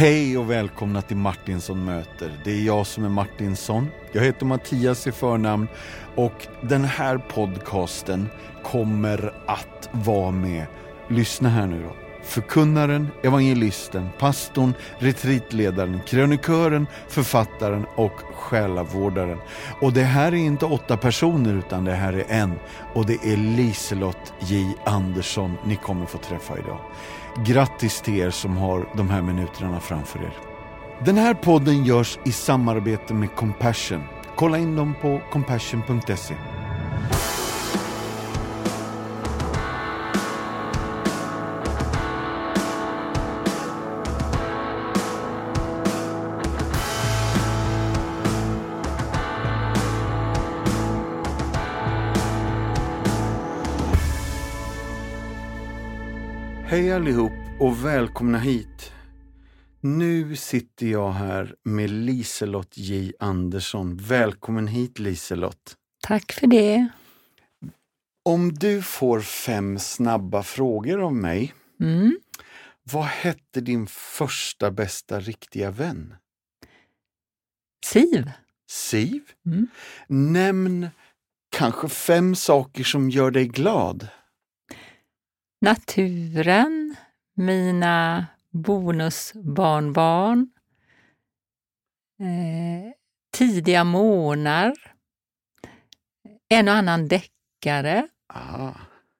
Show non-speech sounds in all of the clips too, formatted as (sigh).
Hej och välkomna till Martinsson möter. Det är jag som är Martinsson. Jag heter Mattias i förnamn och den här podcasten kommer att vara med, lyssna här nu då, förkunnaren, evangelisten, pastorn, retreatledaren, krönikören, författaren och själavårdaren. Och det här är inte åtta personer utan det här är en och det är Liselott J Andersson ni kommer få träffa idag. Grattis till er som har de här minuterna framför er. Den här podden görs i samarbete med Compassion. Kolla in dem på compassion.se. Hej allihop och välkomna hit. Nu sitter jag här med Liselott J Andersson. Välkommen hit Liselott. Tack för det. Om du får fem snabba frågor av mig. Mm. Vad hette din första bästa riktiga vän? Siv. Siv? Mm. Nämn kanske fem saker som gör dig glad. Naturen, mina bonusbarnbarn, eh, tidiga månar, en och annan deckare Ah,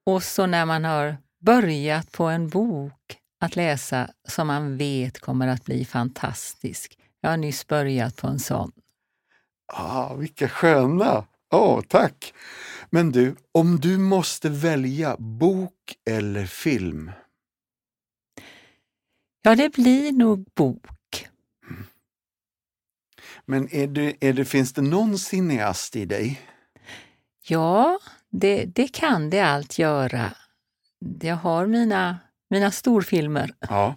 och så när man har börjat på en bok att läsa som man vet kommer att bli fantastisk. Jag har nyss börjat på en sån. ah, vilka sköna! Åh, tack! Men du, om du måste välja bok eller film? Ja, det blir nog bok. Men är det, är det, finns det någon cineast i dig? Ja, det, det kan det allt göra. Jag har mina, mina storfilmer. Ja.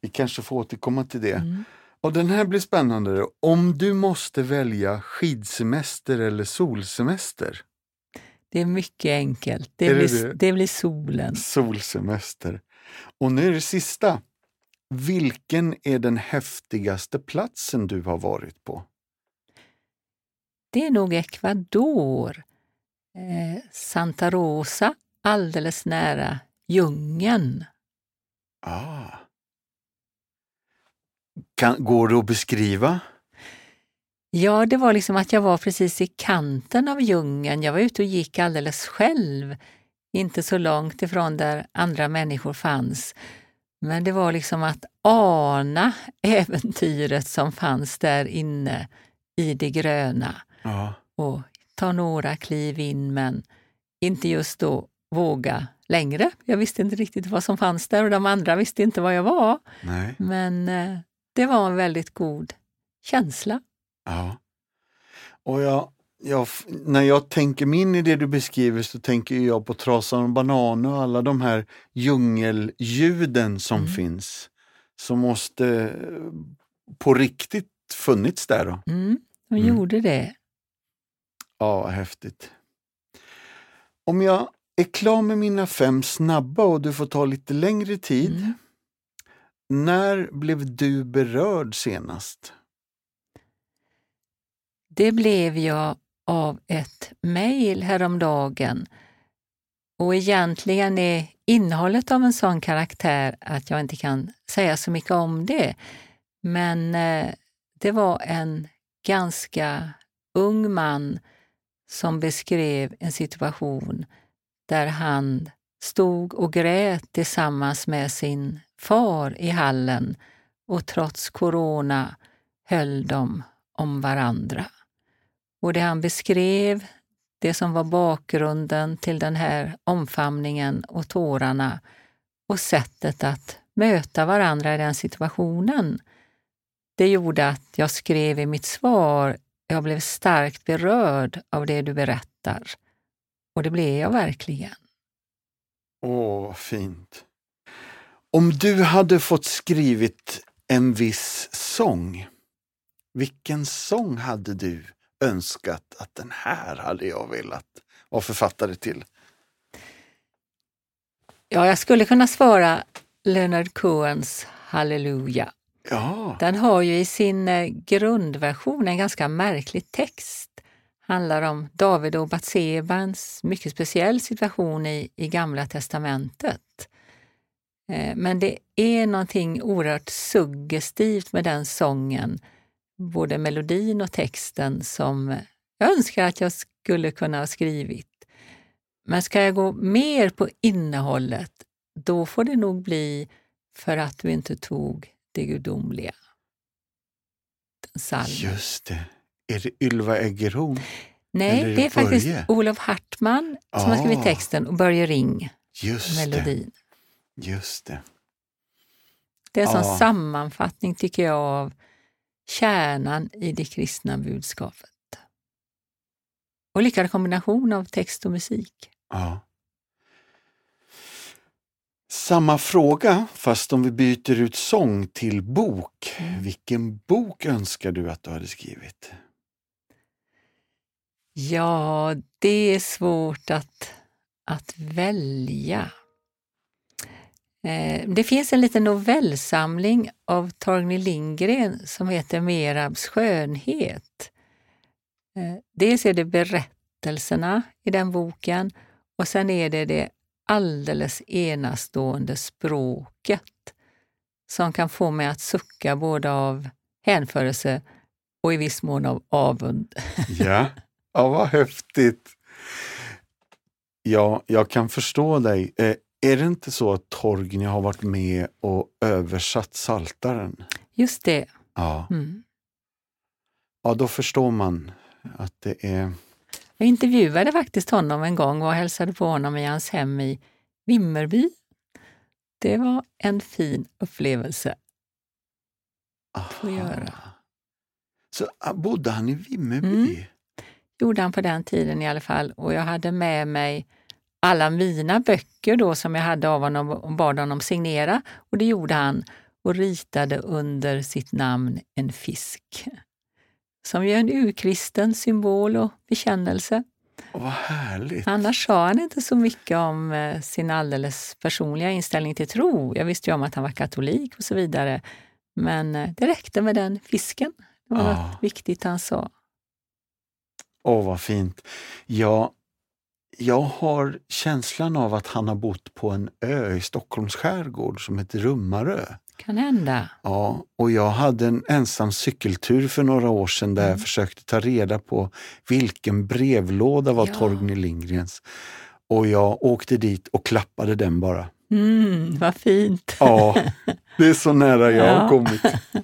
Vi kanske får återkomma till det. Mm. Och den här blir spännande. då. Om du måste välja skidsemester eller solsemester? Det är mycket enkelt. Det, Är blir, det? det blir solen. Solsemester. Och nu är det sista. Vilken är den häftigaste platsen du har varit på? Det är nog Ecuador. Eh, Santa Rosa, alldeles nära djungeln. Ah. Kan, går det att beskriva? Ja, det var liksom att jag var precis i kanten av djungeln. Jag var ute och gick alldeles själv, inte så långt ifrån där andra människor fanns. Men det var liksom att ana (laughs) äventyret som fanns där inne i det gröna Ja. och ta några kliv in men inte just då våga längre. Jag visste inte riktigt vad som fanns där och de andra visste inte vad jag var. Nej. Men eh, det var en väldigt god känsla. Ja. Och jag, jag, när jag tänker mig in i det du beskriver så tänker jag på Trasan och banan och alla de här djungelljuden som Mm. finns. Som måste eh, på riktigt funnits där då. Mm, och Mm. gjorde det. Ja, häftigt. Om jag är klar med mina fem snabba och du får ta lite längre tid. Mm. När blev du berörd senast? Det blev jag av ett mejl häromdagen. Och egentligen är innehållet av en sån karaktär att jag inte kan säga så mycket om det. Men eh, det var en ganska ung man som beskrev en situation där han stod och grät tillsammans med sin far i hallen och trots corona höll de om varandra. Och det han beskrev, det som var bakgrunden till den här omfamningen och tårarna och sättet att möta varandra i den situationen, det gjorde att jag skrev i mitt svar, jag blev starkt berörd av det du berättar. Och det blev jag verkligen. Åh, vad fint. Om du hade fått skrivit en viss sång, vilken sång hade du önskat att den här hade jag velat vara författare till? Ja, jag skulle kunna svara Leonard Cohens Halleluja. Ja, Den har ju i sin eh, grundversion en ganska märklig text handlar om David och Batsebans mycket speciell situation i, i Gamla testamentet. Eh, men det är någonting oerhört suggestivt med den sången, både melodin och texten, som jag önskar att jag skulle kunna ha skrivit. Men ska jag gå mer på innehållet, då får det nog bli För att du inte tog det gudomliga. Den just det. Är det Ylva Eggerholm? Nej, eller det är faktiskt? Olof Hartman som har skrivit Ah. texten och Börje Ring Just det. melodin. Just det. Det är en sån Ja. sammanfattning, tycker jag, av kärnan i det kristna budskapet. Och lyckad kombination av text och musik. Ja. Samma fråga, fast om vi byter ut sång till bok. Mm. Vilken bok önskar du att du hade skrivit? Ja, det är svårt att, att välja. Eh, Det finns en liten novellsamling av Torgny Lindgren som heter Merabs skönhet. Eh, Dels är det berättelserna i den boken och sen är det det alldeles enastående språket som kan få mig att sucka både av hänförelse och i viss mån av avund. Ja, (laughs) ja vad häftigt. Ja, jag kan förstå dig. Eh, är det inte så att Torgny har varit med och översatt Saltaren? Just det. Ja. Mm. ja, då förstår man att det är... Jag intervjuade faktiskt honom en gång och hälsade på honom i hans hem i Vimmerby. Det var en fin upplevelse. Får göra. Aha. Så ah, bodde han i Vimmerby? Mm. Gjorde han på den tiden i alla fall. Och jag hade med mig alla mina böcker då som jag hade av honom och bad honom signera. Och det gjorde han och ritade under sitt namn en fisk. Som ju är en urkristen symbol och bekännelse. Vad härligt. Annars sa han inte så mycket om eh, sin alldeles personliga inställning till tro. Jag visste ju om att han var katolik och så vidare. Men eh, det räckte med den fisken. Det var Ja. något viktigt han sa. Åh, vad fint. Ja, jag har känslan av att han har bott på en ö i Stockholms skärgård som heter Rummarö. Kan hända. Ja, och jag hade en ensam cykeltur för några år sedan där jag försökte ta reda på vilken brevlåda var Ja. Torgny Lindgrens. Och jag åkte dit och klappade den bara. Mm, vad fint. Ja, det är så nära jag har Ja. kommit. (laughs)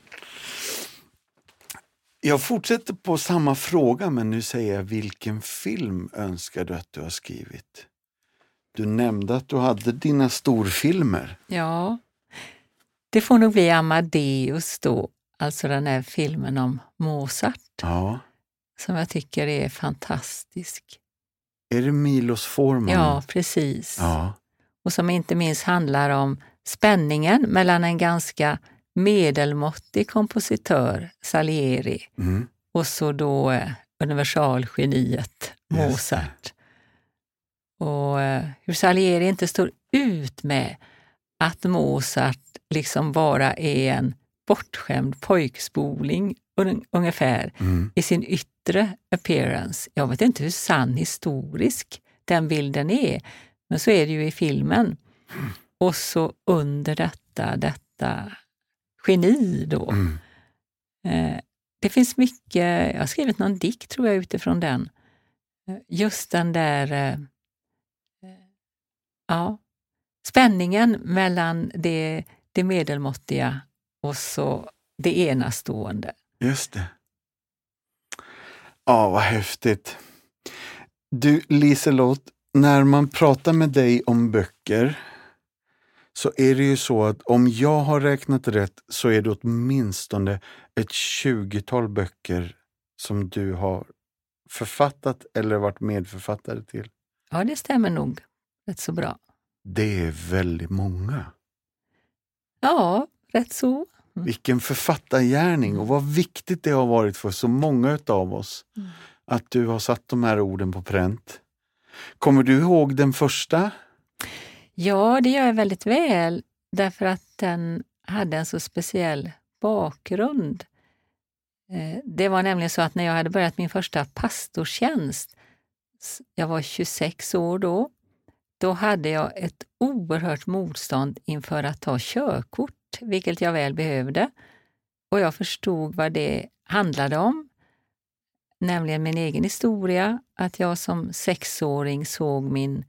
Jag fortsätter på samma fråga men nu säger jag vilken film önskar du att du har skrivit? Du nämnde att du hade dina storfilmer. Ja, det får nog bli Amadeus då, alltså den här filmen om Mozart Ja. som jag tycker är fantastisk. Är det Milos Forman? Ja, precis. ja. Och som inte minst handlar om spänningen mellan en ganska medelmåttig kompositör, Salieri, Mm. och så då eh, universalgeniet. Mozart. Och eh, hur Salieri inte står ut med att Mozart liksom bara är en bortskämd pojkspoling un- ungefär Mm. i sin yttre appearance. Jag vet inte hur sann historisk den bilden är, men så är det ju i filmen. Och så under detta, detta geni då. Mm. Eh, det finns mycket, jag har skrivit någon dikt tror jag utifrån den. Eh, Just den där eh, eh, ja, spänningen mellan det, det medelmåttiga och så det enastående. Just det. Ja, vad häftigt. Du Liselott, när man pratar med dig om böcker så är det ju så att om jag har räknat rätt så är det åtminstone ett tjugotal böcker som du har författat eller varit medförfattare till. Ja, det stämmer nog rätt så bra. Det är väldigt många. Ja, rätt så. Vilken författargärning och vad viktigt det har varit för så många av oss Mm. att du har satt de här orden på pränt. Kommer du ihåg den första? Ja, det gör jag väldigt väl därför att den hade en så speciell bakgrund. Eh, det var nämligen så att när jag hade börjat min första pastortjänst, jag var 26 år då, då hade jag ett oerhört motstånd inför att ta körkort, vilket jag väl behövde. Och jag förstod vad det handlade om, nämligen min egen historia, att jag som sexåring såg min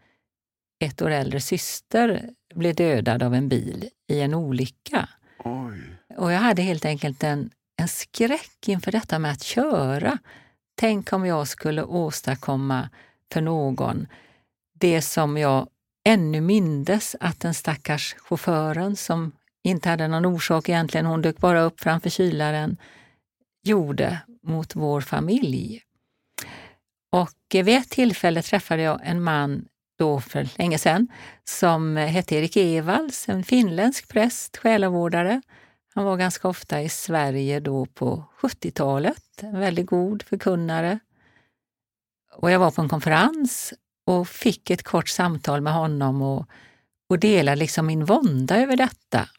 ett år äldre syster bli dödad av en bil i en olycka. Oj. Och jag hade helt enkelt en, en skräck inför detta med att köra. Tänk om jag skulle åstadkomma för någon det som jag ännu mindes att den stackars chauffören som inte hade någon orsak egentligen, hon dök bara upp framför kylaren, gjorde mot vår familj. Och vid ett tillfälle träffade jag en man då för länge sedan som hette Erik Evalls, en finländsk präst, själavårdare. Han var ganska ofta i Sverige då på 70-talet, en väldigt god förkunnare. Och jag var på en konferens och fick ett kort samtal med honom och, och delade liksom min vånda över detta.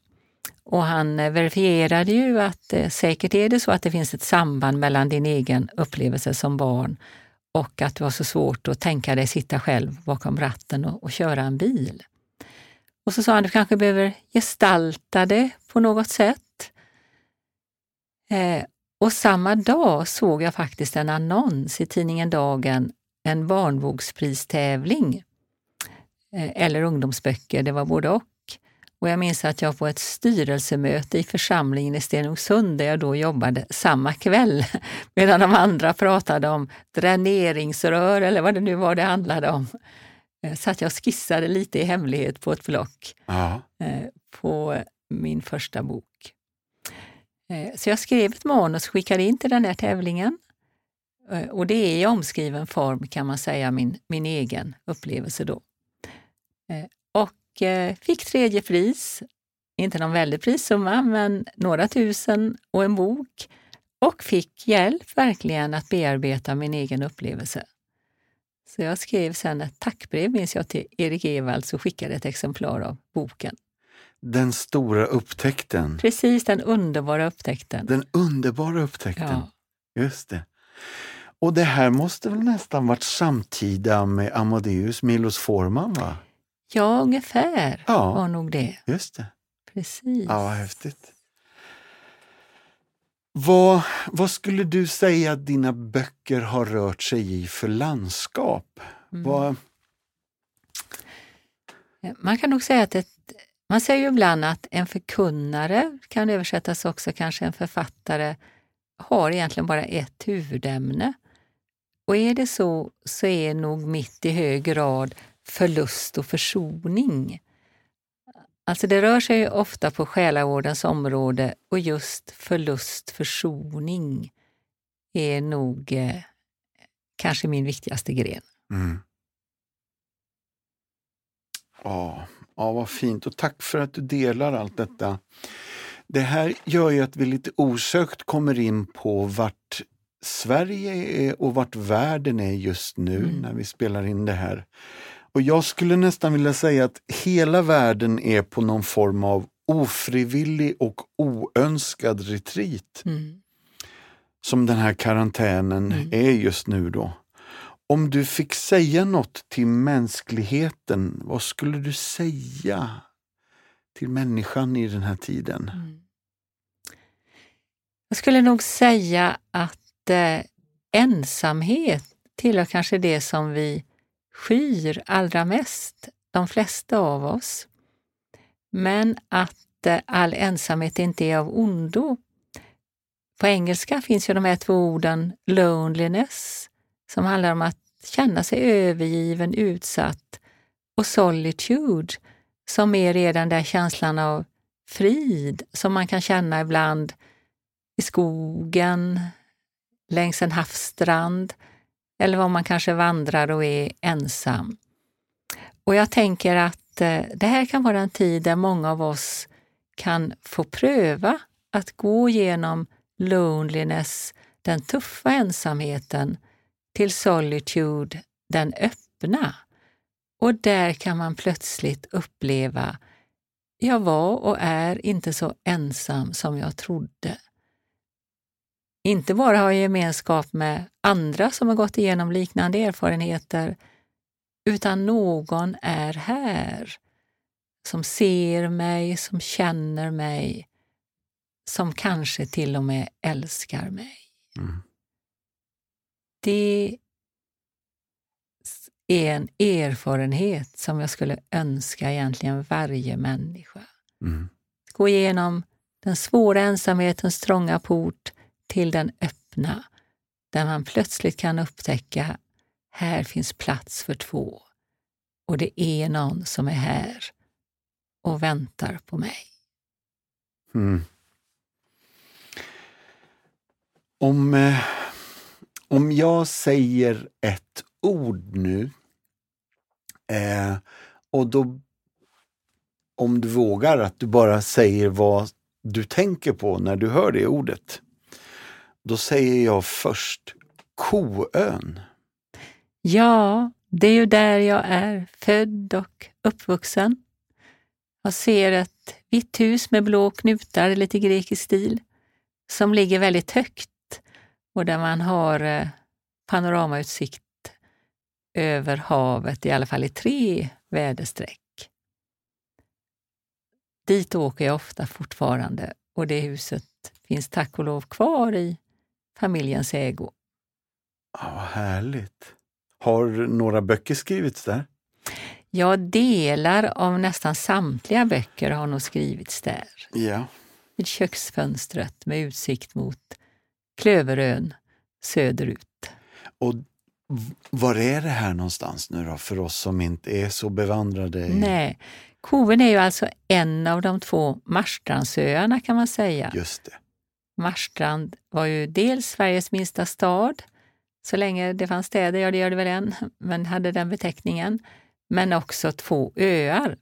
Och han verifierade ju att eh, säkert är det så att det finns ett samband mellan din egen upplevelse som barn och att det var så svårt att tänka dig sitta själv bakom ratten och, och köra en bil. Och så sa han, du kanske behöver gestalta det på något sätt. Eh, och samma dag såg jag faktiskt en annons i tidningen Dagen, en barnbokspristävling, Eh, eller ungdomsböcker, det var både och. Och jag minns att jag på ett styrelsemöte i församlingen i Stenungsund, där jag då jobbade samma kväll, (laughs) medan de andra pratade om dräneringsrör eller vad det nu var det handlade om, eh, satt jag och skissade lite i hemlighet på ett block Ja. eh, på min första bok. Eh, så jag skrev ett manus och skickade in till den här tävlingen. Och det är i omskriven form kan man säga min, min egen upplevelse då. Och fick tredje pris. Inte någon väldig prissumma, men några tusen och en bok. Och fick hjälp verkligen att bearbeta min egen upplevelse. Så jag skrev sen ett tackbrev, minns jag, till Erik Evalds och skickade ett exemplar av boken. Den stora upptäckten. Precis, den underbara upptäckten. Den underbara upptäckten. Ja. Just det. Och det här måste väl nästan varit samtida med Amadeus Milos Forman? va? Ja, ungefär Ja. var nog det. Just det. Precis. Ja, vad häftigt. Vad, vad skulle du säga att dina böcker har rört sig i för landskap? Mm. Vad, Man kan nog säga att ett, man säger ju ibland att en förkunnare, kan översättas också kanske en författare, har egentligen bara ett huvudämne. Och är det så, så är nog mitt i hög grad förlust och försoning. Alltså det rör sig ofta på själavårdens område och just förlust, försoning är nog eh, kanske min viktigaste gren. mm. ja, ja, vad fint och tack för att du delar allt detta. Det här gör ju att vi lite osökt kommer in på vart Sverige är och vart världen är just nu Mm. när vi spelar in det här. Och jag skulle nästan vilja säga att hela världen är på någon form av ofrivillig och oönskad retreat Mm. som den här karantänen Mm. är just nu då. Om du fick säga något till mänskligheten, vad skulle du säga till människan i den här tiden? Mm. Jag skulle nog säga att eh, ensamhet tillhör kanske det som vi skyr allra mest, de flesta av oss. Men att eh, all ensamhet inte är av ondo. På engelska finns ju de här två orden loneliness, som handlar om att känna sig övergiven, utsatt, och solitude, som är redan där känslan av frid som man kan känna ibland i skogen, längs en havsstrand eller var man kanske vandrar och är ensam. Och jag tänker att eh, det här kan vara en tid där många av oss kan få pröva att gå genom loneliness, den tuffa ensamheten, till solitude, den öppna. Och där kan man plötsligt uppleva jag var och är inte så ensam som jag trodde. Inte bara jag gemenskap med andra som har gått igenom liknande erfarenheter, utan någon är här som ser mig, som känner mig, som kanske till och med älskar mig. Mm. Det är en erfarenhet som jag skulle önska egentligen varje människa. Mm. Gå igenom den svåra ensamhetens trånga port till den öppna, där man plötsligt kan upptäcka här finns plats för två och det är någon som är här och väntar på mig. Mm. Om, eh, om jag säger ett ord nu eh, och då om du vågar att du bara säger vad du tänker på när du hör det ordet. Då säger jag först Koön. Ja, det är ju där jag är född och uppvuxen. Jag ser ett vitt hus med blå knutar, lite grekisk stil, som ligger väldigt högt och där man har eh, panoramautsikt över havet, i alla fall i tre väderstreck. Dit åker jag ofta fortfarande och det huset finns tack och lov kvar i familjens ägo. Ja, vad härligt. Har några böcker skrivits där? Ja, delar av nästan samtliga böcker har nog skrivits där. Ja. Vid köksfönstret med utsikt mot Klöverön söderut. Och var är det här någonstans nu då, för oss som inte är så bevandrade? i- Nej, Koven är ju alltså en av de två Marstrandsöarna kan man säga. Just det. Marstrand var ju dels Sveriges minsta stad, så länge det fanns städer, ja det gör det väl än, men hade den beteckningen. Men också två öar.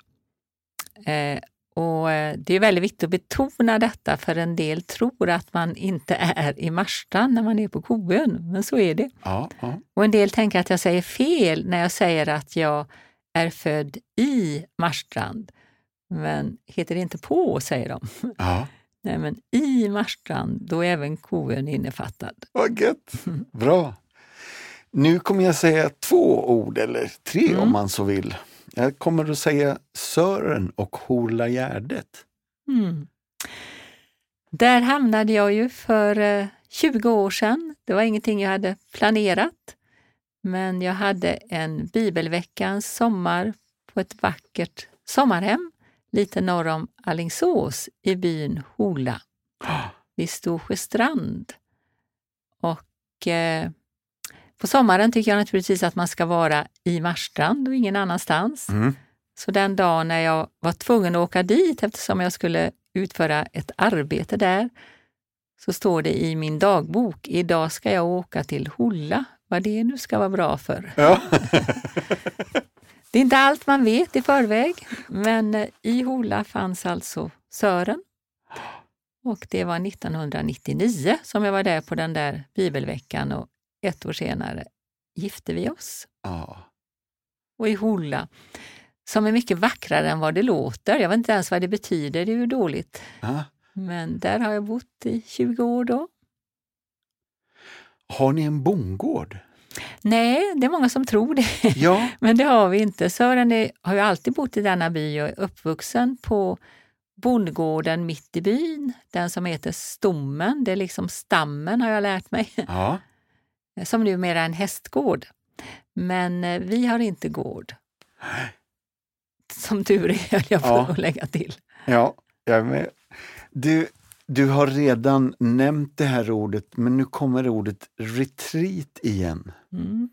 Eh, och eh, Det är väldigt viktigt att betona detta för en del tror att man inte är i Marstrand när man är på Koön, men så är det. Ja, ja. Och en del tänker att jag säger fel när jag säger att jag är född i Marstrand. Men heter det inte på, säger de. ja. Nej, men i Marstrand, då är även Koön innefattad. Vad gött! Bra! Nu kommer jag säga två ord, eller tre om Mm. man så vill. Jag kommer att säga Sören och Horla Gärdet. Mm. Där hamnade jag ju för eh, 20 år sedan. Det var ingenting jag hade planerat. Men jag hade en bibelveckans sommar på ett vackert sommarhem lite norr om Alingsås i byn Hola (gasps) vid Storsjöstrand. Och eh, på sommaren tycker jag naturligtvis att man ska vara i Marstrand och ingen annanstans. Mm. Så den dagen när jag var tvungen att åka dit eftersom jag skulle utföra ett arbete där, så står det i min dagbok, idag ska jag åka till Holla, vad det nu ska vara bra för. Ja. (laughs) (laughs) Det är inte allt man vet i förväg, men eh, i Hola fanns alltså Sören. Och det var 1999 som jag var där på den där bibelveckan och ett år senare gifte vi oss. ja. Och i Hola, som är mycket vackrare än vad det låter. Jag vet inte ens vad det betyder, det är ju dåligt. Ja. Men där har jag bott i 20 år då. Har ni en bondgård? Nej, det är många som tror det. Ja. (laughs) Men det har vi inte. Sören är, har ju alltid bott i denna by och är uppvuxen på bondgården mitt i byn. Den som heter Stommen, det är liksom stammen har jag lärt mig. ja. (laughs) Som numera är en hästgård. Men eh, vi har inte gård. (gasps) Som tur är, höll jag på Ja. att lägga till. Ja, jag är med. Du, du har redan nämnt det här ordet, men nu kommer ordet retreat igen. Mm.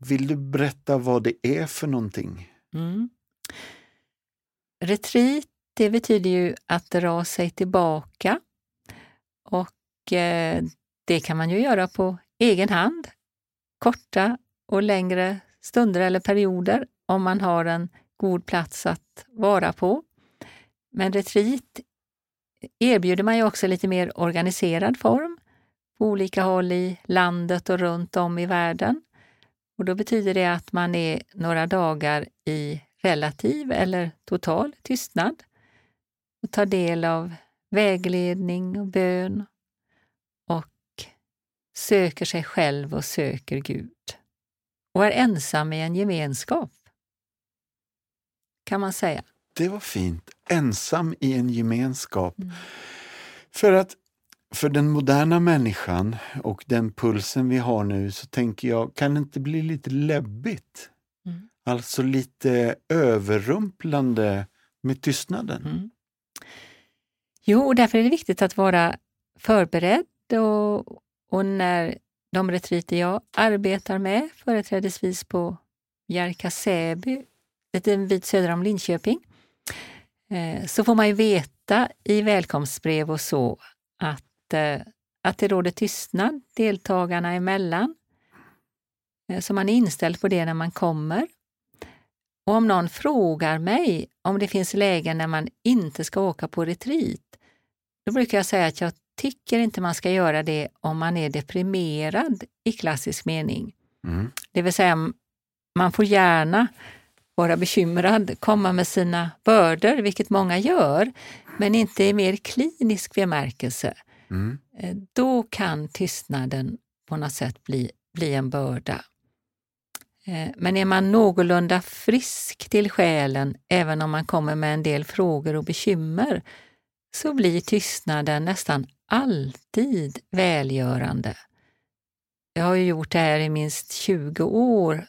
Vill du berätta vad det är för någonting? Mm. Retreat, det betyder ju att dra sig tillbaka. Och eh, det kan man ju göra på egen hand. Korta och längre stunder eller perioder om man har en god plats att vara på. Men retreat erbjuder man ju också lite mer organiserad form på olika håll i landet och runt om i världen. Och då betyder det att man är några dagar i relativ eller total tystnad. och tar del av vägledning och bön och söker sig själv och söker Gud och är ensam i en gemenskap, kan man säga. Det var fint. Ensam i en gemenskap. Mm. För att för den moderna människan och den pulsen vi har nu så tänker jag, kan det inte bli lite läbbigt? Mm. Alltså lite överrumplande med tystnaden. Mm. Jo, och därför är det viktigt att vara förberedd och, och när de retriter jag arbetar med, företrädesvis på Järka Säby, lite en bit söder om Linköping, så får man ju veta i välkomstbrev och så att, eh, att det råder tystnad deltagarna emellan. Eh, så man är inställd på det när man kommer. Och om någon frågar mig om det finns lägen när man inte ska åka på retreat, då brukar jag säga att jag tycker inte man ska göra det om man är deprimerad i klassisk mening. Mm. Det vill säga, man får gärna vara bekymrad, komma med sina bördor, vilket många gör, men inte i mer klinisk bemärkelse. Mm. Eh, Då kan tystnaden på något sätt bli, bli en börda. Eh, Men är man någorlunda frisk till själen, även om man kommer med en del frågor och bekymmer, så blir tystnaden nästan alltid välgörande. Jag har ju gjort det här i minst 20 år.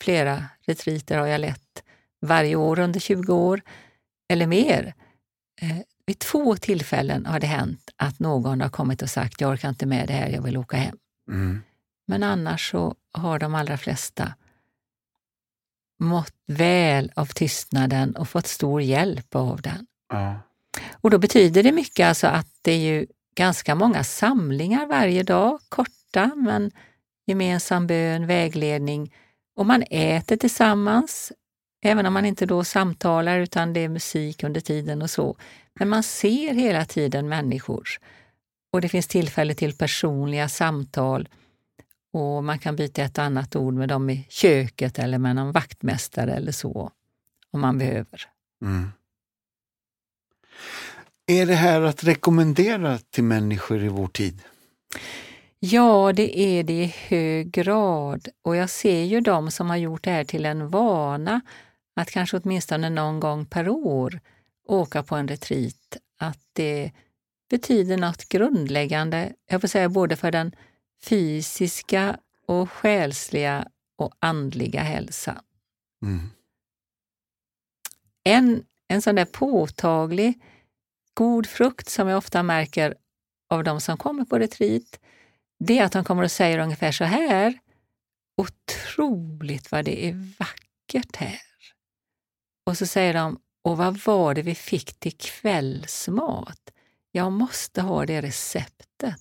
Flera retriter har jag lett varje år under 20 år eller mer. Eh, vid två tillfällen har det hänt att någon har kommit och sagt jag orkar inte med det här, jag vill åka hem. Mm. Men annars så har de allra flesta mått väl av tystnaden och fått stor hjälp av den. Ja. Och då betyder det mycket alltså att det är ju ganska många samlingar varje dag, korta men gemensam bön, vägledning och man äter tillsammans, även om man inte då samtalar utan det är musik under tiden och så. Men man ser hela tiden människor och det finns tillfälle till personliga samtal och man kan byta ett annat ord med dem i köket eller med någon vaktmästare eller så, om man behöver. Mm. Är det här att rekommendera till människor i vår tid? Ja, det är det i hög grad. Och jag ser ju de som har gjort det här till en vana att kanske åtminstone någon gång per år åka på en retreat, att det betyder något grundläggande, jag får säga både för den fysiska och själsliga och andliga hälsan. Mm. En, en sån där påtaglig god frukt som jag ofta märker av de som kommer på retreat, det är att de kommer och säger ungefär så här. Otroligt vad det är vackert här. Och så säger de, och vad var det vi fick till kvällsmat? Jag måste ha det receptet.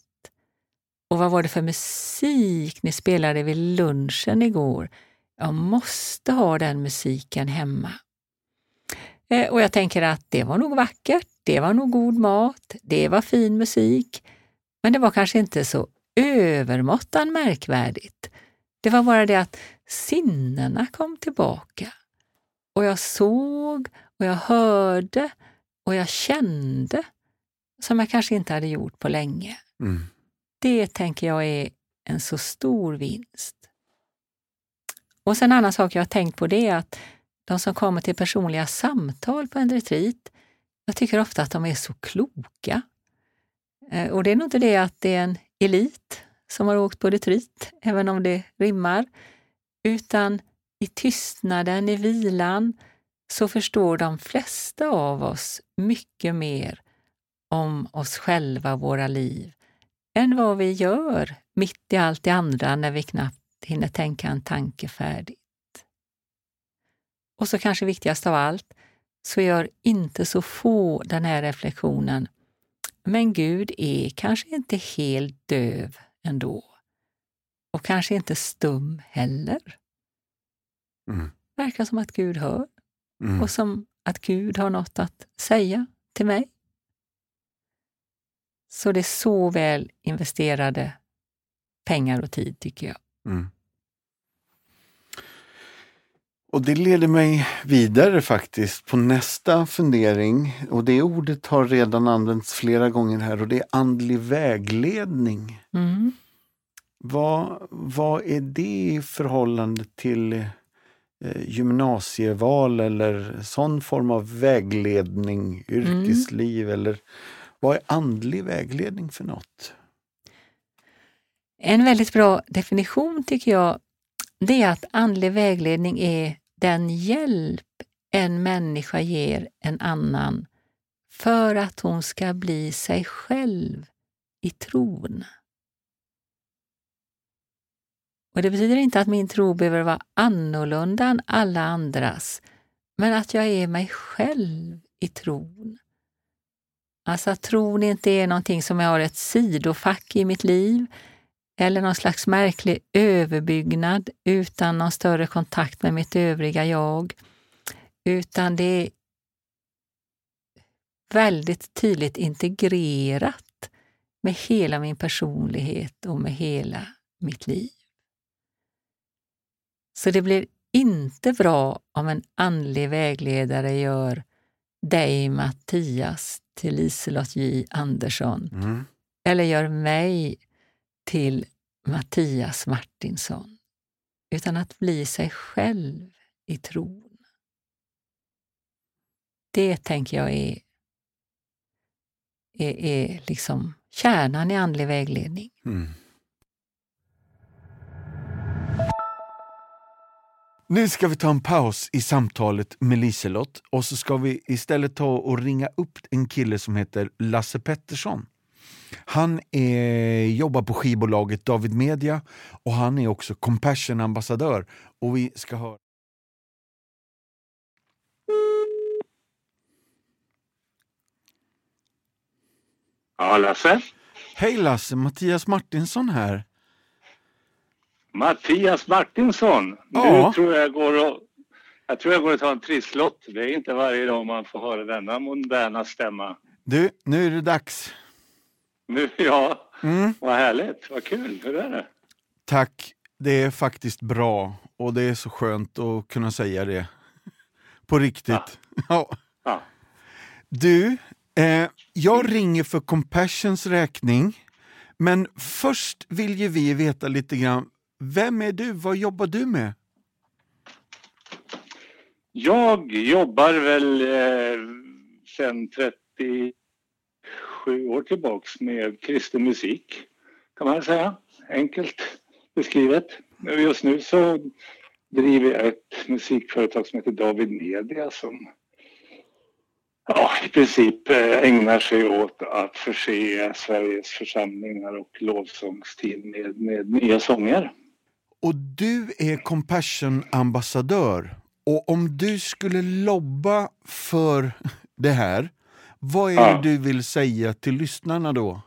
Och vad var det för musik ni spelade vid lunchen igår? Jag måste ha den musiken hemma. Eh, Och jag tänker att det var nog vackert, det var nog god mat, det var fin musik. Men det var kanske inte så övermåttan märkvärdigt. Det var bara det att sinnena kom tillbaka. Och jag såg och jag hörde och jag kände som jag kanske inte hade gjort på länge. Mm. Det tänker jag är en så stor vinst. Och sen en annan sak jag har tänkt på det är att de som kommer till personliga samtal på en retreat, jag tycker ofta att de är så kloka. Eh, Och det är nog inte det att det är en elit som har åkt på retreat, även om det rimmar, utan i tystnaden, i vilan, så förstår de flesta av oss mycket mer om oss själva, våra liv, än vad vi gör mitt i allt det andra när vi knappt hinner tänka en tanke färdigt. Och så kanske viktigast av allt, så gör inte så få den här reflektionen. Men Gud är kanske inte helt döv ändå. Och kanske inte stum heller. Mm. Verkar som att Gud hör Mm. och som att Gud har något att säga till mig. Så det är så väl investerade pengar och tid tycker jag. Mm. Och det leder mig vidare faktiskt på nästa fundering. Och det ordet har redan använts flera gånger här och det är andlig vägledning. Mm. Vad, vad är det i förhållande till eh, gymnasieval eller sån form av vägledning, yrkesliv eller vad är andlig vägledning för något? En väldigt bra definition tycker jag, det är att andlig vägledning är den hjälp en människa ger en annan för att hon ska bli sig själv i tron. Och Det betyder inte att min tro behöver vara annorlunda än alla andras, men att jag är mig själv i tron. Alltså att tron inte är någonting som jag har ett sidofack i mitt liv eller någon slags märklig överbyggnad utan någon större kontakt med mitt övriga jag. Utan det är väldigt tydligt integrerat med hela min personlighet och med hela mitt liv. Så det blir inte bra om en andlig vägledare gör dig, Mattias, till Liselott J Andersson Mm. eller gör mig till Mattias Martinsson, utan att bli sig själv i tron. Det tänker jag är, är, är liksom kärnan i andlig vägledning. Mm. Nu ska vi ta en paus i samtalet med Liselott och så ska vi istället ta och ringa upp en kille som heter Lasse Pettersson. Han är, jobbar på skivbolaget David Media och han är också Compassion-ambassadör. Och vi ska höra... Ja, Lasse. Hej Lasse, Mattias Martinsson här. Mattias Martinsson. Ja. Nu tror jag går och jag tror jag går och tar en trisslott. Det är inte varje dag man får höra denna moderna stämma. Du, nu är det dags. Nu, ja, mm. vad härligt, vad kul. Hur är det? Tack, det är faktiskt bra och det är så skönt att kunna säga det. På riktigt. Ja. (laughs) ja. ja. Du, eh, jag ringer för Compassions räkning. Men först vill ju vi veta lite grann, vem är du? Vad jobbar du med? Jag jobbar väl eh, sen 30 sju år tillbaks med kristen musik kan man säga. Enkelt beskrivet. Just nu så driver jag ett musikföretag som heter David Media som ja, i princip eh, ägnar sig åt att förse Sveriges församlingar och lovsångsteam med, med nya sånger. Och du är Compassion-ambassadör. Och om du skulle lobba för (laughs) det här vad är det Ja. du vill säga till lyssnarna då?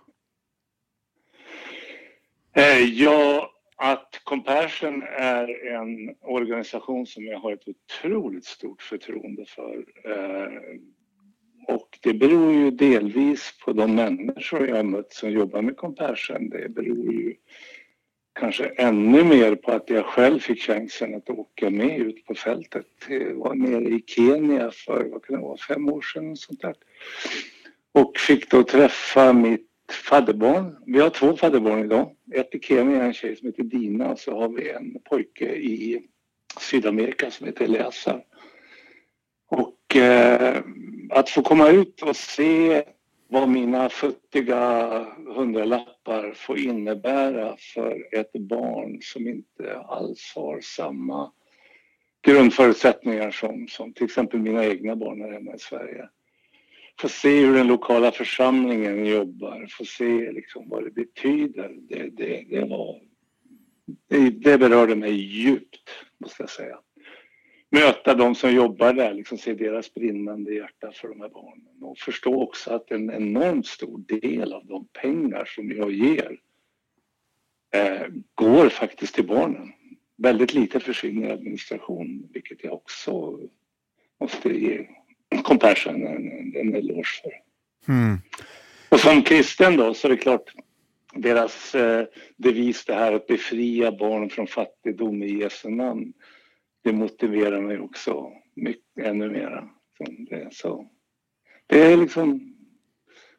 Eh, Ja, att Compassion är en organisation som jag har ett otroligt stort förtroende för. Eh, Och det beror ju delvis på de människor jag har mött som jobbar med Compassion. Det beror ju kanske ännu mer på att jag själv fick chansen att åka med ut på fältet. Jag var nere i Kenya för, vad kan det vara, fem år sedan. och Sånt där. Och fick då träffa mitt fadderbarn. Vi har två fadderbarn idag. Ett i Kenya, en tjej som heter Dina och så har vi en pojke i Sydamerika som heter Eleazar. Och eh, att få komma ut och se vad mina futtiga hundralappar får innebära för ett barn som inte alls har samma grundförutsättningar som, som till exempel mina egna barn här hemma i Sverige. Få se hur den lokala församlingen jobbar, få se liksom vad det betyder. Det, det, det, var, det, det berörde mig djupt, måste jag säga. Möta de som jobbar där, liksom se deras brinnande hjärta för de här barnen och förstå också att en enormt stor del av de pengar som jag ger eh, går faktiskt till barnen. Väldigt lite försvinner i administration, vilket jag också måste ge Compassion en, en, eloge för. Hmm. Och som kristen då så är det klart deras eh, devis det här att befria barn från fattigdom i Jesu namn. Det motiverar mig också mycket, ännu mera. Det, så. det är liksom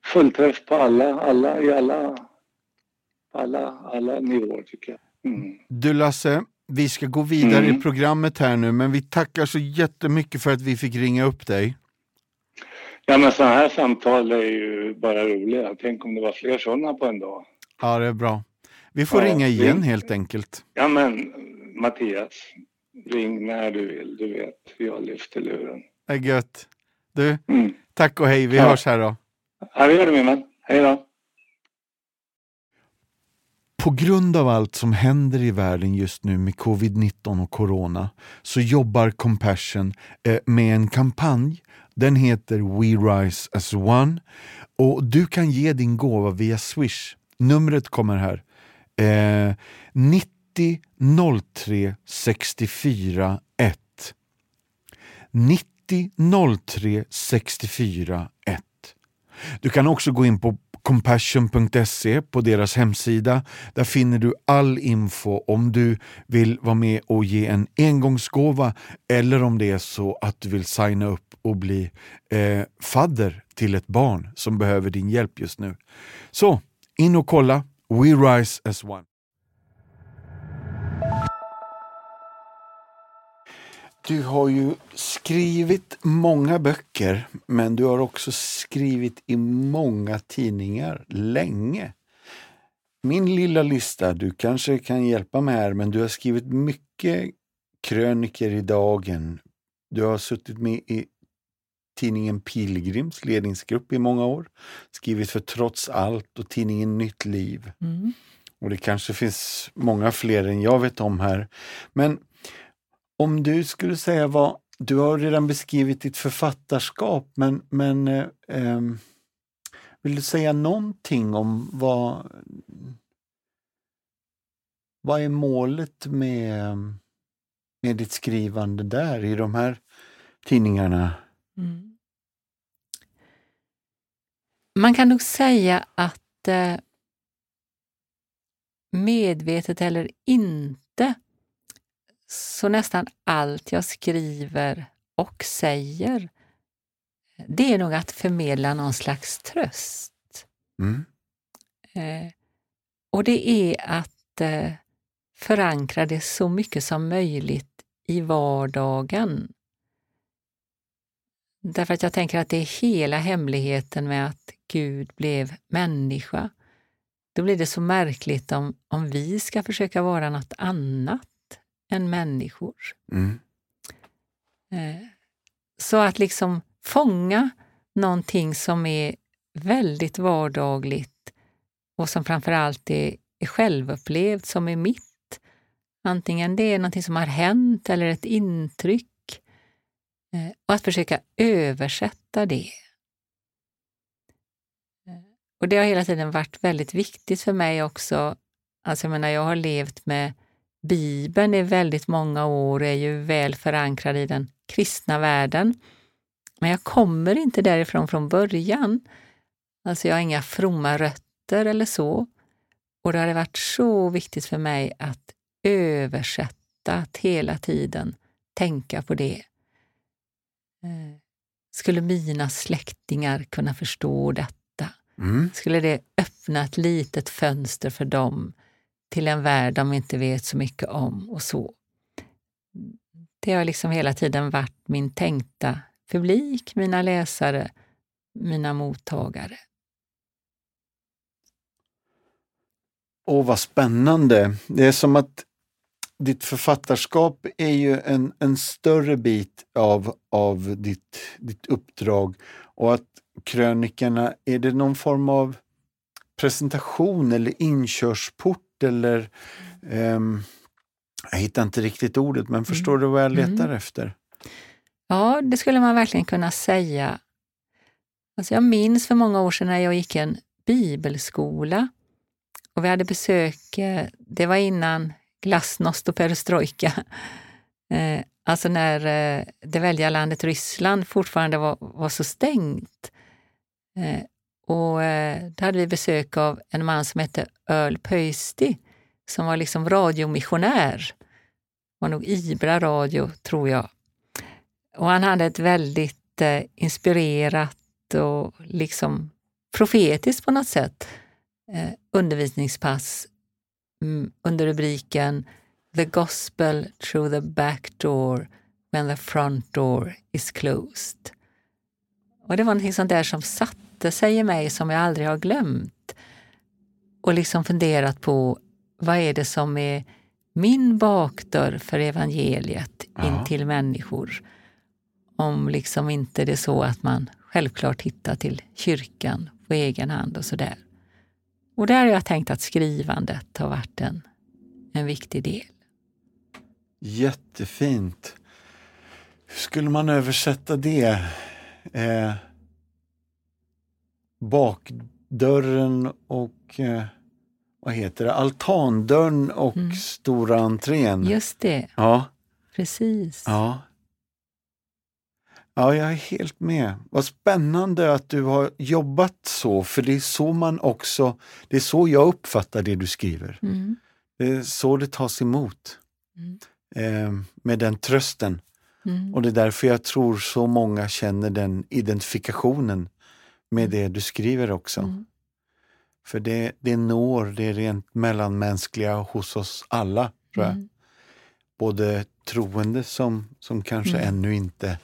fullträff på alla, alla, i alla, alla, alla nivåer tycker jag. Mm. Du Lasse, vi ska gå vidare mm. i programmet här nu, men vi tackar så jättemycket för att vi fick ringa upp dig. Ja, men sådana här samtal är ju bara roliga. Tänk om det var fler sådana på en dag. Ja, det är bra. Vi får ja, ringa igen vi... helt enkelt. Ja, men Mattias, ring när du vill. Du vet, jag lyfter luren. Det är gött. Du, mm. tack och hej. Vi ja. hörs här då. Ja, det gör det min vän. Hej då. På grund av allt som händer i världen just nu med covid-19 och corona så jobbar Compassion eh, med en kampanj. Den heter We Rise as One och du kan ge din gåva via Swish. Numret kommer här. Eh, 90 03 64 1. 90 03 64 1. Du kan också gå in på compassion.se på deras hemsida. Där finner du all info om du vill vara med och ge en engångsgåva eller om det är så att du vill signa upp och bli eh, fadder till ett barn som behöver din hjälp just nu. Så, in och kolla. We Rise as One. Du har ju skrivit många böcker, men du har också skrivit i många tidningar länge. Min lilla lista, du kanske kan hjälpa mig här, men du har skrivit mycket kröniker i Dagen. Du har suttit med i tidningen Pilgrims ledningsgrupp i många år. Skrivit för Trots allt och tidningen Nytt liv. Mm. Och det kanske finns många fler än jag vet om här. Men om du skulle säga vad, du har redan beskrivit ditt författarskap, men, men eh, ehm, vill du säga någonting om vad, vad är målet med, med ditt skrivande där i de här tidningarna? Mm. Man kan nog säga att eh, medvetet eller inte så nästan allt jag skriver och säger, det är nog att förmedla någon slags tröst. Mm. Eh, och det är att eh, förankra det så mycket som möjligt i vardagen. Därför att jag tänker att det är hela hemligheten med att Gud blev människa. Då blir det så märkligt om, om vi ska försöka vara något annat än människor. Mm. Eh, så att liksom fånga någonting som är väldigt vardagligt och som framförallt är, är självupplevt, som är mitt. Antingen det är någonting som har hänt eller ett intryck. Eh, och att försöka översätta det. Eh, och det har hela tiden varit väldigt viktigt för mig också. Alltså jag menar, jag har levt med Bibeln i väldigt många år är ju väl förankrad i den kristna världen. Men jag kommer inte därifrån från början. Alltså jag har inga fromma rötter eller så. Och det har varit så viktigt för mig att översätta, att hela tiden tänka på det. Eh, skulle mina släktingar kunna förstå detta? Mm. Skulle det öppna ett litet fönster för dem till en värld de inte vet så mycket om och så. Det har liksom hela tiden varit min tänkta publik, mina läsare, mina mottagare. Åh, vad spännande! Det är som att ditt författarskap är ju en, en större bit av, av ditt, ditt uppdrag och att krönikorna, är det någon form av presentation eller inkörsport eller um, jag hittar inte riktigt ordet, men förstår mm. du vad jag letar mm. efter? Ja, det skulle man verkligen kunna säga. Alltså jag minns för många år sedan när jag gick en bibelskola och vi hade besök, eh, det var innan glasnost och perestrojka. (laughs) Eh, alltså när eh, det välja landet Ryssland fortfarande var, var så stängt. Och eh, hade vi besök av en man som hette Earl Pöysti som var liksom radiomissionär. var nog Ibra radio, tror jag. Och han hade ett väldigt eh, inspirerat och liksom profetiskt på något sätt eh, undervisningspass mm, under rubriken The Gospel through the back door when the front door is closed. Och det var något sånt där som satt sig i mig som jag aldrig har glömt. Och liksom funderat på vad är det som är min bakdörr för evangeliet Ja. in till människor. Om liksom inte det är så att man självklart hittar till kyrkan på egen hand och sådär. Och där har jag tänkt att skrivandet har varit en, en viktig del. Jättefint. Hur skulle man översätta det? Eh, bakdörren och eh, vad heter det? Altandörren och Mm. stora entrén. Just det, Ja, precis. ja. Ja, jag är helt med. Vad spännande att du har jobbat så, för det är så man också, det är så jag uppfattar det du skriver. Mm. Det är så det tas emot. Mm. Eh, med den trösten. Mm. Och det är därför jag tror så många känner den identifikationen med det du skriver också. Mm. För det, det når det rent mellanmänskliga hos oss alla, tror jag. Mm. Både troende som, som kanske Mm. ännu inte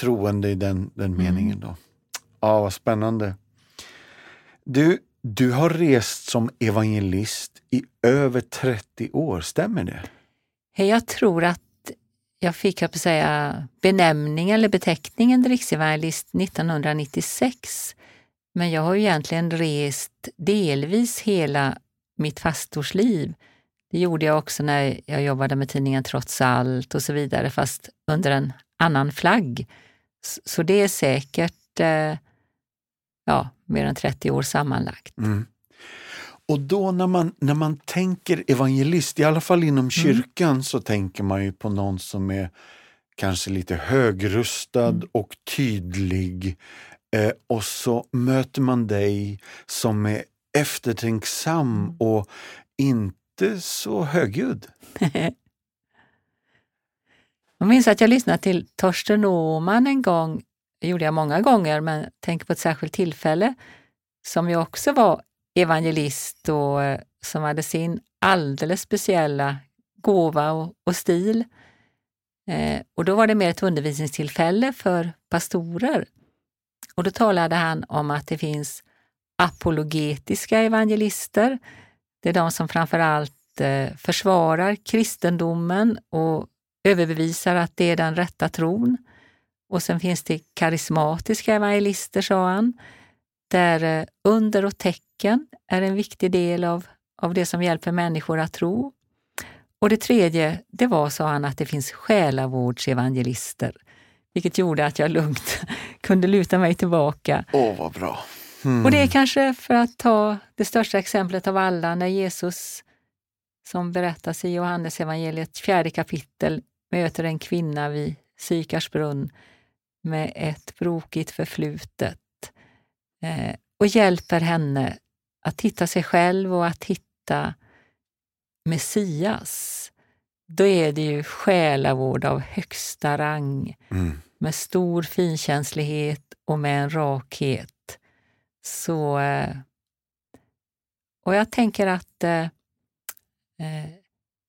troende i den, den Mm. meningen. Då. Ja, vad spännande. Du, du har rest som evangelist i över 30 år, stämmer det? Jag tror att jag fick, jag på säga, benämningen eller beteckningen riksevangelist 1996. Men jag har ju egentligen rest delvis hela mitt pastorsliv. Det gjorde jag också när jag jobbade med tidningen Trots allt och så vidare, fast under en annan flagg. Så det är säkert eh, ja, mer än 30 år sammanlagt. Mm. Och då när man, när man tänker evangelist, i alla fall Mm. inom kyrkan, så tänker man ju på någon som är kanske lite högrustad Mm. och tydlig. Eh, och så möter man dig som är eftertänksam Mm. och inte så högljudd. (laughs) Jag minns att jag lyssnade till Torsten Åhman en gång, det gjorde jag många gånger, men tänker på ett särskilt tillfälle, som ju också var evangelist och eh, som hade sin alldeles speciella gåva och, och stil. Eh, och då var det mer ett undervisningstillfälle för pastorer. Och då talade han om att det finns apologetiska evangelister. Det är de som framför allt eh, försvarar kristendomen och överbevisar att det är den rätta tron. Och sen finns det karismatiska evangelister, sa han, där eh, under och tecken är en viktig del av, av det som hjälper människor att tro. Och det tredje, det var, sa han, att det finns själavårdsevangelister, vilket gjorde att jag lugnt (laughs) kunde luta mig tillbaka. Åh, vad bra. Mm. Och det är kanske för att ta det största exemplet av alla, när Jesus, som berättas i Johannes evangeliet fjärde kapitel, möter en kvinna vid Sykars brunn med ett brokigt förflutet eh, och hjälper henne att hitta sig själv och att hitta Messias. Då är det ju själavård av högsta rang Mm. med stor finkänslighet och med en rakhet. Så, eh, och jag tänker att eh, eh,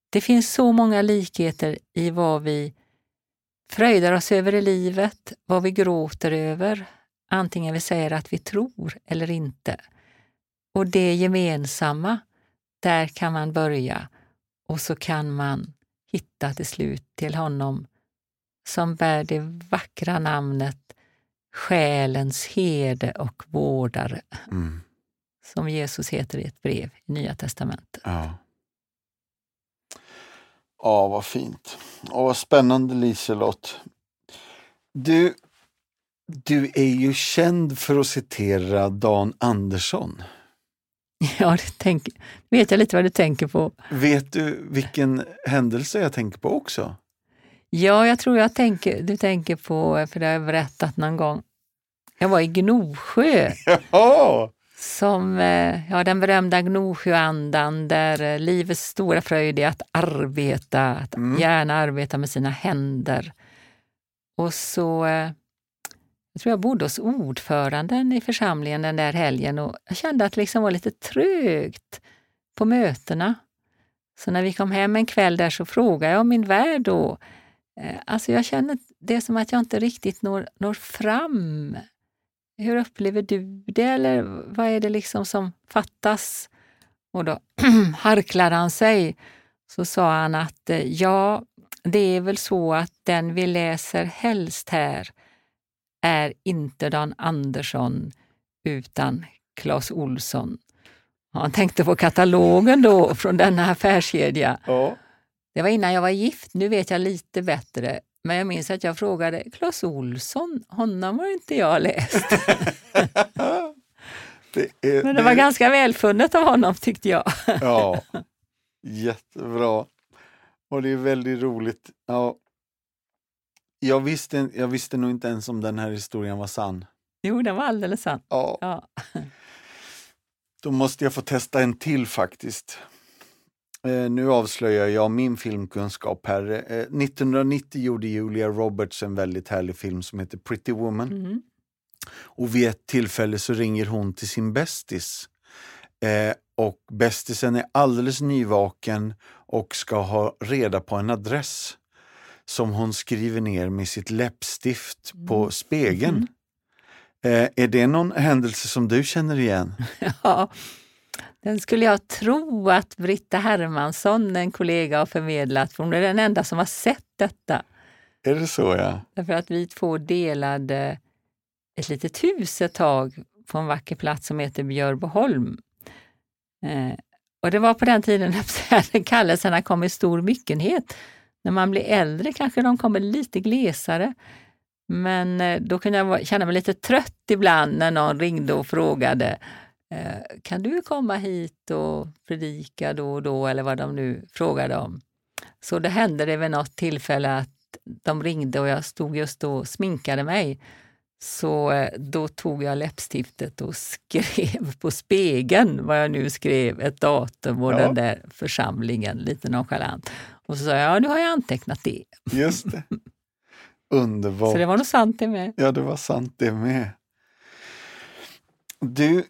det finns så många likheter i vad vi fröjdar oss över i livet, vad vi gråter över, antingen vi säger att vi tror eller inte. Och det gemensamma, där kan man börja och så kan man hitta till slut till honom som bär det vackra namnet Själens herde och vårdare, Mm. som Jesus heter i ett brev i Nya testamentet. Ja. Ja, vad fint. Och vad spännande Liselott. Du, du är ju känd för att citera Dan Andersson. (laughs) Ja, det tänk, vet jag lite vad du tänker på. Vet du vilken händelse jag tänker på också? Ja, jag tror jag tänker, du tänker på, för det har jag berättat någon gång. Jag var i Gnosjö (laughs) Ja, som eh, ja, den berömda Gnosjöandan där eh, livets stora fröjd är att arbeta, att Mm. gärna arbeta med sina händer. Och så eh, jag tror jag bodde hos ordföranden i församlingen den där helgen och jag kände att det liksom var lite trögt på mötena. Så när vi kom hem en kväll där så frågade jag min värd då. Eh, alltså jag känner det är som att jag inte riktigt når, når fram. Hur upplever du det eller vad är det liksom som fattas? Och då (clears throat) harklade han sig. Så sa han att eh, ja, det är väl så att den vi läser helst här är inte Dan Andersson utan Clas Olsson. Han tänkte på katalogen då från denna affärskedja. Ja. Det var innan jag var gift, nu vet jag lite bättre. Men jag minns att jag frågade Clas Olsson, honom har inte jag läst. (laughs) Det är, Men det var ganska välfunnet av honom tyckte jag. Ja, jättebra. Och det är väldigt roligt. Ja. Jag, visste, jag visste nog inte ens om den här historien var sann. Jo, den var alldeles sann. Ja, Ja. då måste jag få testa en till faktiskt. Eh, nu avslöjar jag min filmkunskap här. Eh, 1990 gjorde Julia Roberts en väldigt härlig film som heter Pretty Woman. Mm. Och vid ett tillfälle så ringer hon till sin bästis. Eh, och bästisen är alldeles nyvaken och ska ha reda på en adress som hon skriver ner med sitt läppstift på spegeln. Eh, är det någon händelse som du känner igen? (laughs) ja. Den skulle jag tro att Britta Hermansson, en kollega, har förmedlat. För hon är den enda som har sett detta. Är det så ja? Därför att vi två delade ett litet hus ett tag på en vacker plats som heter Björboholm. Eh, och det var på den tiden (laughs) när kallelserna kom i stor myckenhet. När man blir äldre kanske de kommer lite glesare. Men eh, då kunde jag känna mig lite trött ibland när någon ringde och frågade eh, kan du komma hit och predika då och då eller vad de nu frågade om. Så det hände det vid något tillfälle att de ringde och jag stod just då och sminkade mig. Så eh, då tog jag läppstiftet och skrev på spegeln vad jag nu skrev, ett datum och Ja. den där församlingen, lite nonchalant. Och så sa jag, ja nu har jag antecknat det. Just det. (laughs) Underbart. Så det var nog sant det med. Ja, det var sant det med. Du,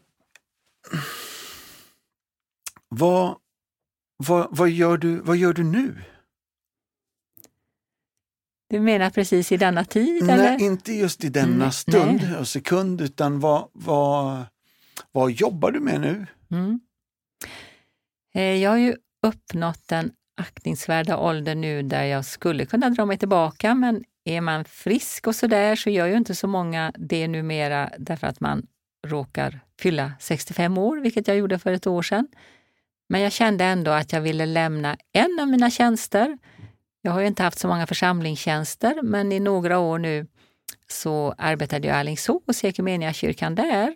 vad, vad, vad, gör, du, vad gör du nu? Du menar precis i denna tid? eller? Nej, inte just i denna Mm, stund nej. och sekund, utan vad, vad, vad jobbar du med nu? Mm. Eh, Jag har ju uppnått den aktningsvärda ålder nu där jag skulle kunna dra mig tillbaka, men är man frisk och sådär så gör ju inte så många det numera därför att man råkar fylla 65 år, vilket jag gjorde för ett år sedan. Men jag kände ändå att jag ville lämna en av mina tjänster. Jag har ju inte haft så många församlingstjänster, men i några år nu så arbetade jag i Alingsås och kyrkan där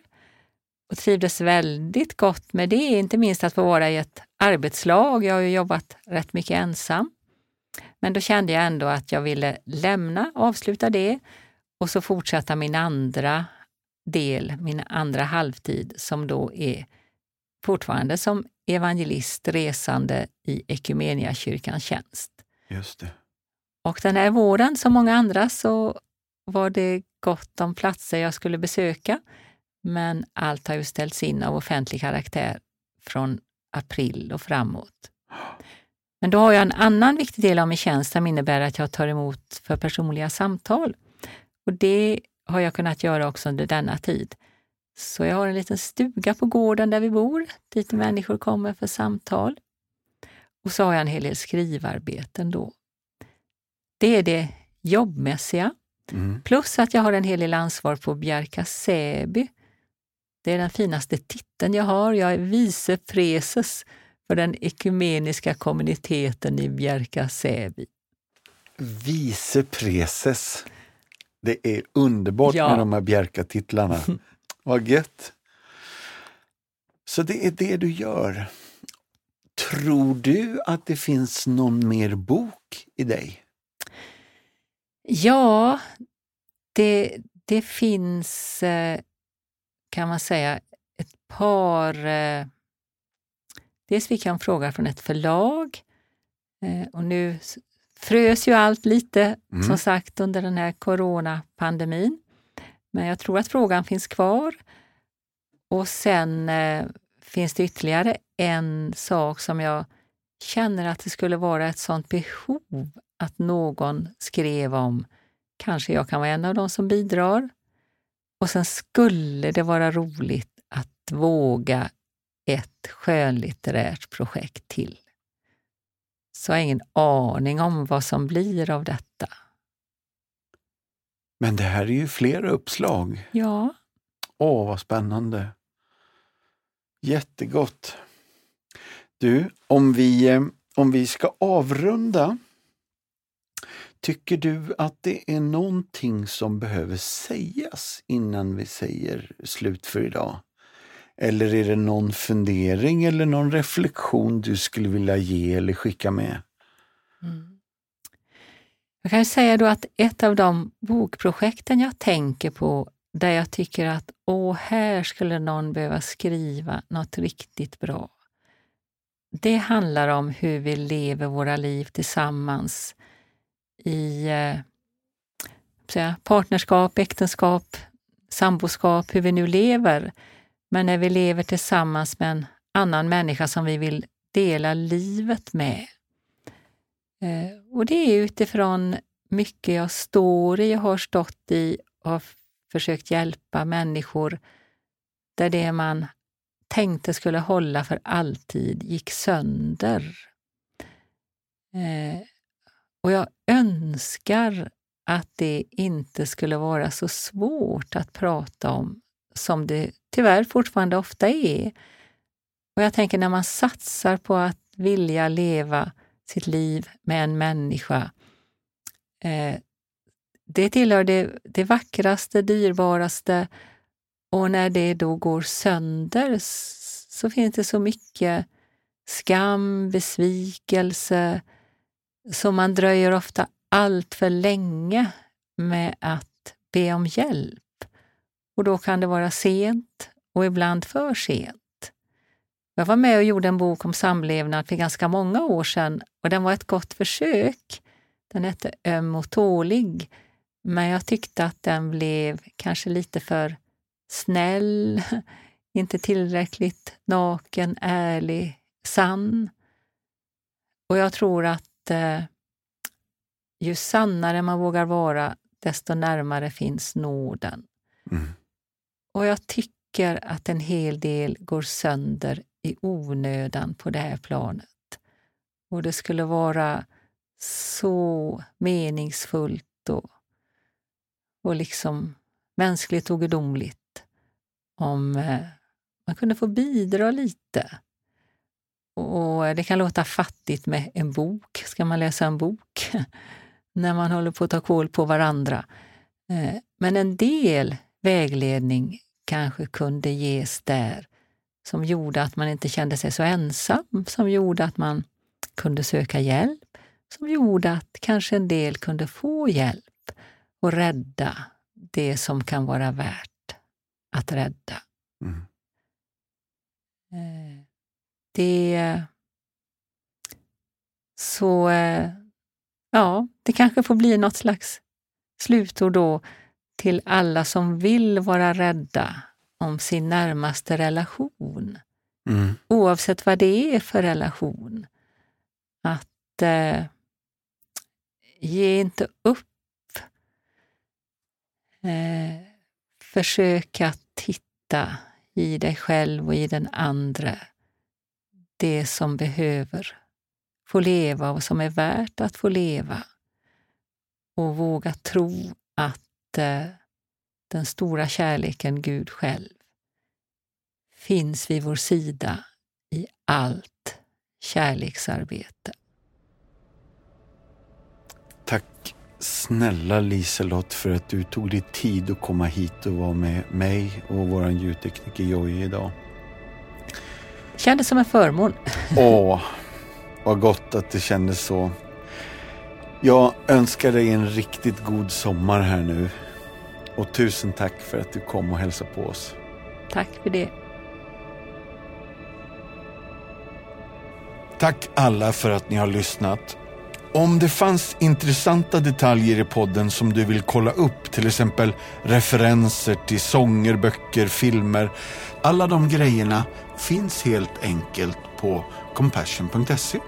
och trivdes väldigt gott med det, inte minst att få vara i ett arbetslag. Jag har ju jobbat rätt mycket ensam. Men då kände jag ändå att jag ville lämna, avsluta det och så fortsätta min andra del, min andra halvtid som då är fortfarande som evangelist resande i Equmeniakyrkans tjänst. Just det. Och den här våren, som många andra, så var det gott om platser jag skulle besöka. Men allt har ju ställts in av offentlig karaktär från april och framåt. Men då har jag en annan viktig del av min tjänst som innebär att jag tar emot för personliga samtal. Och det har jag kunnat göra också under denna tid. Så jag har en liten stuga på gården där vi bor, dit människor kommer för samtal. Och så har jag en hel del skrivarbeten då. Det är det jobbmässiga. Mm. Plus att jag har en hel del ansvar på Bjärka Säby. Det är den finaste titeln jag har. Jag är vice preses för den ekumeniska kommuniteten i Bjärka Säby. Vice preses. Det är underbart Ja. med de här Bjärka-titlarna. (laughs) Vad gött! Så det är det du gör. Tror du att det finns någon mer bok i dig? Ja, det, det finns, eh, kan man säga, ett par... Eh, dels fick jag en fråga från ett förlag eh, och nu frös ju allt lite, mm. som sagt, under den här coronapandemin. Men jag tror att frågan finns kvar. Och sen eh, finns det ytterligare en sak som jag känner att det skulle vara ett sånt behov att någon skrev om. Kanske jag kan vara en av dem som bidrar. Och sen skulle det vara roligt att våga ett skönlitterärt projekt till. Så jag har ingen aning om vad som blir av detta. Men det här är ju flera uppslag. Ja. Åh, vad spännande. Jättegott. Du, om vi, eh, om vi ska avrunda, tycker du att det är någonting som behöver sägas innan vi säger slut för idag? Eller är det någon fundering eller någon reflektion du skulle vilja ge eller skicka med? Mm. Jag kan säga då att ett av de bokprojekten jag tänker på där jag tycker att åh, här skulle någon behöva skriva något riktigt bra. Det handlar om hur vi lever våra liv tillsammans i eh, partnerskap, äktenskap, samboskap, hur vi nu lever. Men när vi lever tillsammans med en annan människa som vi vill dela livet med. Eh, och det är utifrån mycket jag står i och har stått i och har försökt hjälpa människor där det man tänkte skulle hålla för alltid gick sönder. Eh, och jag önskar att det inte skulle vara så svårt att prata om som det tyvärr fortfarande ofta är. Och jag tänker när man satsar på att vilja leva sitt liv med en människa, eh, det tillhör det, det vackraste, dyrbaraste och när det då går sönder så finns det så mycket skam, besvikelse, så man dröjer ofta allt för länge med att be om hjälp. Och då kan det vara sent och ibland för sent. Jag var med och gjorde en bok om samlevnad för ganska många år sedan och den var ett gott försök. Den hette Öm och tålig, men jag tyckte att den blev kanske lite för snäll, (laughs) inte tillräckligt naken, ärlig, sann. Och jag tror att eh, ju sannare man vågar vara, desto närmare finns nåden. Mm. Och jag tycker att en hel del går sönder i onödan på det här planet. Och det skulle vara så meningsfullt och, och liksom mänskligt och gudomligt om eh, man kunde få bidra lite. Och Det kan låta fattigt med en bok. Ska man läsa en bok (laughs) när man håller på att ta koll på varandra? Eh, men en del vägledning kanske kunde ges där som gjorde att man inte kände sig så ensam, som gjorde att man kunde söka hjälp, som gjorde att kanske en del kunde få hjälp och rädda det som kan vara värt att rädda. Mm. Det... Så eh, ja, det kanske får bli något slags slutord då till alla som vill vara rädda om sin närmaste relation. Mm. Oavsett vad det är för relation. Att eh, ge inte upp. Eh, försök att titta i dig själv och i den andra det som behöver få leva och som är värt att få leva. Och våga tro att eh, den stora kärleken Gud själv finns vid vår sida i allt kärleksarbete. Tack snälla Liselott för att du tog dig tid att komma hit och vara med mig och vår ljudtekniker Jojje idag kändes som en förmån. Åh, vad gott att det kändes så. Jag önskar dig en riktigt god sommar här nu. Och tusen tack för att du kom och hälsade på oss. Tack för det. Tack alla för att ni har lyssnat. Om det fanns intressanta detaljer i podden som du vill kolla upp, till exempel referenser till sånger, böcker, filmer, alla de grejerna finns helt enkelt på compassion.se.